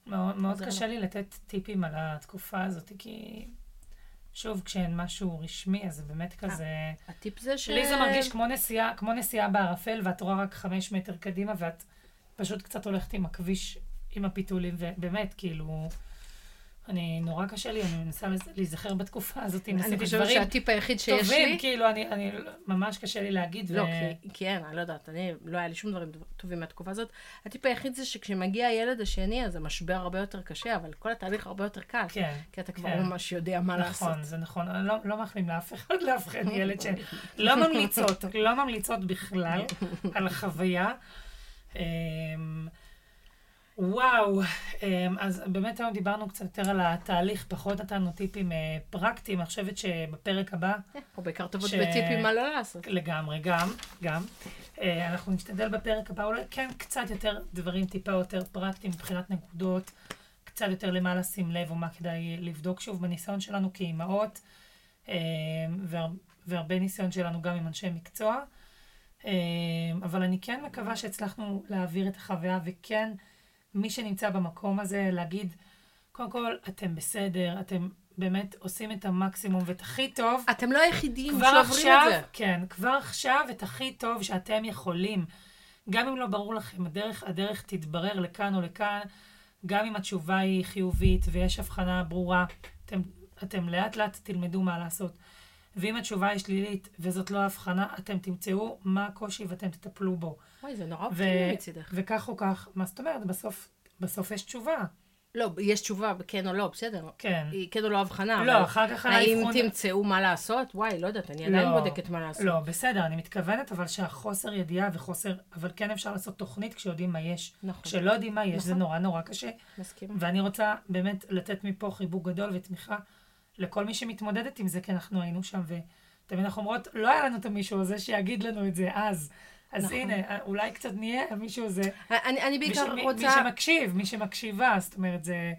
מאוד, מאוד קשה לו. לי לתת טיפים על התקופה הזאת, כי שוב, כשאין משהו רשמי, אז זה באמת כזה... הטיפ זה ש... לי זה מרגיש כמו נסיעה, כמו נסיעה בערפל, ואת רואה רק חמש מטר קדימה, ואת פשוט קצת הולכת עם הכביש, עם הפיתולים, ובאמת, כאילו... אני, נורא קשה לי, אני מנסה להיזכר בתקופה הזאת, אם עשיתי דברים אני חושבת שהטיפ היחיד שיש טובים, לי... כאילו, אני, אני, ממש קשה לי להגיד. לא, ו... כי, כי אין, אני לא יודעת, אני, לא היה לי שום דברים טובים מהתקופה הזאת. הטיפ היחיד זה שכשמגיע הילד השני, אז המשבר הרבה יותר קשה, אבל כל התהליך הרבה יותר קל. כן. כי אתה כבר כן. ממש יודע מה נכון, לעשות. נכון, זה נכון. אני לא, לא מאחלים לאף אחד לאבחן ילד ש... לא ממליצות, לא ממליצות בכלל על החוויה. אמ, וואו, אמ, אז באמת היום דיברנו קצת יותר על התהליך, פחות נתנו טיפים אה, פרקטיים. אני חושבת שבפרק הבא... או בעיקר טובות ש... בטיפים מה לא לעשות. לגמרי, גם, גם. אה, אנחנו נשתדל בפרק הבא אולי כן קצת יותר דברים טיפה יותר פרקטיים מבחינת נקודות, קצת יותר למה לשים לב ומה כדאי לבדוק שוב בניסיון שלנו כאימהות, אה, והרבה ניסיון שלנו גם עם אנשי מקצוע. אבל אני כן מקווה שהצלחנו להעביר את החוויה וכן... מי שנמצא במקום הזה, להגיד, קודם כל, אתם בסדר, אתם באמת עושים את המקסימום ואת הכי טוב. אתם לא היחידים שעוברים עכשיו, את זה. כן, כבר עכשיו את הכי טוב שאתם יכולים. גם אם לא ברור לכם, הדרך, הדרך תתברר לכאן או לכאן, גם אם התשובה היא חיובית ויש הבחנה ברורה, אתם, אתם לאט לאט תלמדו מה לעשות. ואם התשובה היא שלילית וזאת לא הבחנה, אתם תמצאו מה הקושי ואתם תטפלו בו. וואי, זה נורא אופטימי מצידך. וכך או כך, מה זאת אומרת? בסוף, בסוף יש תשובה. לא, יש תשובה, כן או לא, בסדר. כן. כן או לא הבחנה. לא, אחר כך האם האבחון... תמצאו מה לעשות? וואי, לא יודעת, אני עדיין לא, בודקת מה לעשות. לא, בסדר, אני מתכוונת, אבל שהחוסר ידיעה וחוסר, אבל כן אפשר לעשות תוכנית כשיודעים מה יש. נכון. כשלא יודעים מה יש, נכון. זה נורא נורא קשה. מסכים. ואני רוצה באמת לתת מפה חיבוק גדול ותמיכה לכל מי שמתמודדת עם זה, כי אנחנו היינו שם, ותמיד אנחנו אומרות, לא היה לנו את המישהו הזה שיגיד לנו את זה אז. אז נכון. הנה, אולי קצת נהיה מישהו זה... אני, אני בעיקר מי, רוצה... מי שמקשיב, מי שמקשיבה, זאת אומרת, זה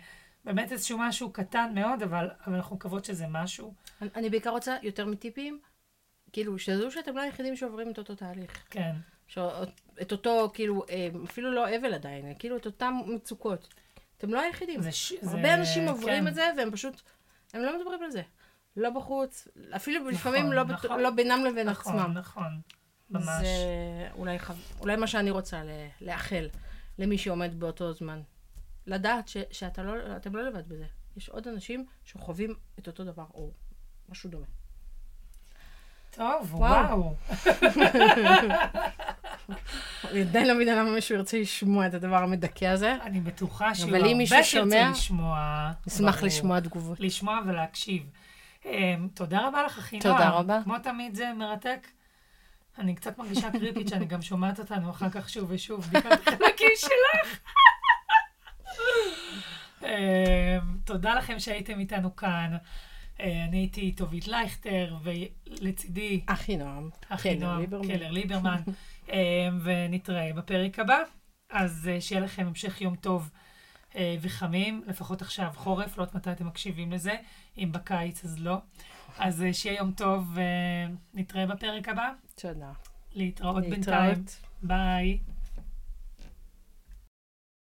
באמת איזשהו משהו קטן מאוד, אבל, אבל אנחנו מקוות שזה משהו. אני, אני בעיקר רוצה יותר מטיפים, כאילו, שתדעו שאתם לא היחידים שעוברים את אותו תהליך. כן. ש... את אותו, כאילו, אה, אפילו לא אבל עדיין, כאילו, את אותן מצוקות. אתם לא היחידים. זה... ש... הרבה זה... אנשים עוברים כן. את זה, והם פשוט, הם לא מדברים על זה. לא בחוץ, אפילו נכון, לפעמים לא, נכון, לא בינם לבין נכון, עצמם. נכון, נכון. ממש. זה אולי, חו... אולי מה שאני רוצה לאחל למי שעומד באותו זמן. לדעת ש... שאתם לא, לא לבד בזה. יש עוד אנשים שחווים את אותו דבר, או משהו דומה. טוב, וואו. אני עדיין לא מבינה למה מישהו ירצה לשמוע את הדבר המדכא הזה. אני בטוחה שהוא הרבה ירצה לשמוע. נשמח לשמוע תגובות. לשמוע ולהקשיב. אמ, תודה רבה לך, אחי תודה רבה. כמו תמיד זה מרתק. אני קצת מרגישה קריפית שאני גם שומעת אותנו אחר כך שוב ושוב, בגלל החלקים שלך. אמ, תודה לכם שהייתם איתנו כאן. אה, אני הייתי טובית לייכטר, ולצידי... אחי נועם. אחי נועם, קלר ליברמן. אמ, ונתראה בפרק הבא. אז אה, שיהיה לכם המשך יום טוב אה, וחמים, לפחות עכשיו חורף, לא יודעת מתי אתם מקשיבים לזה. אם בקיץ אז לא. אז שיהיה יום טוב, ונתראה בפרק הבא. תודה. להתראות בינתיים. ביי.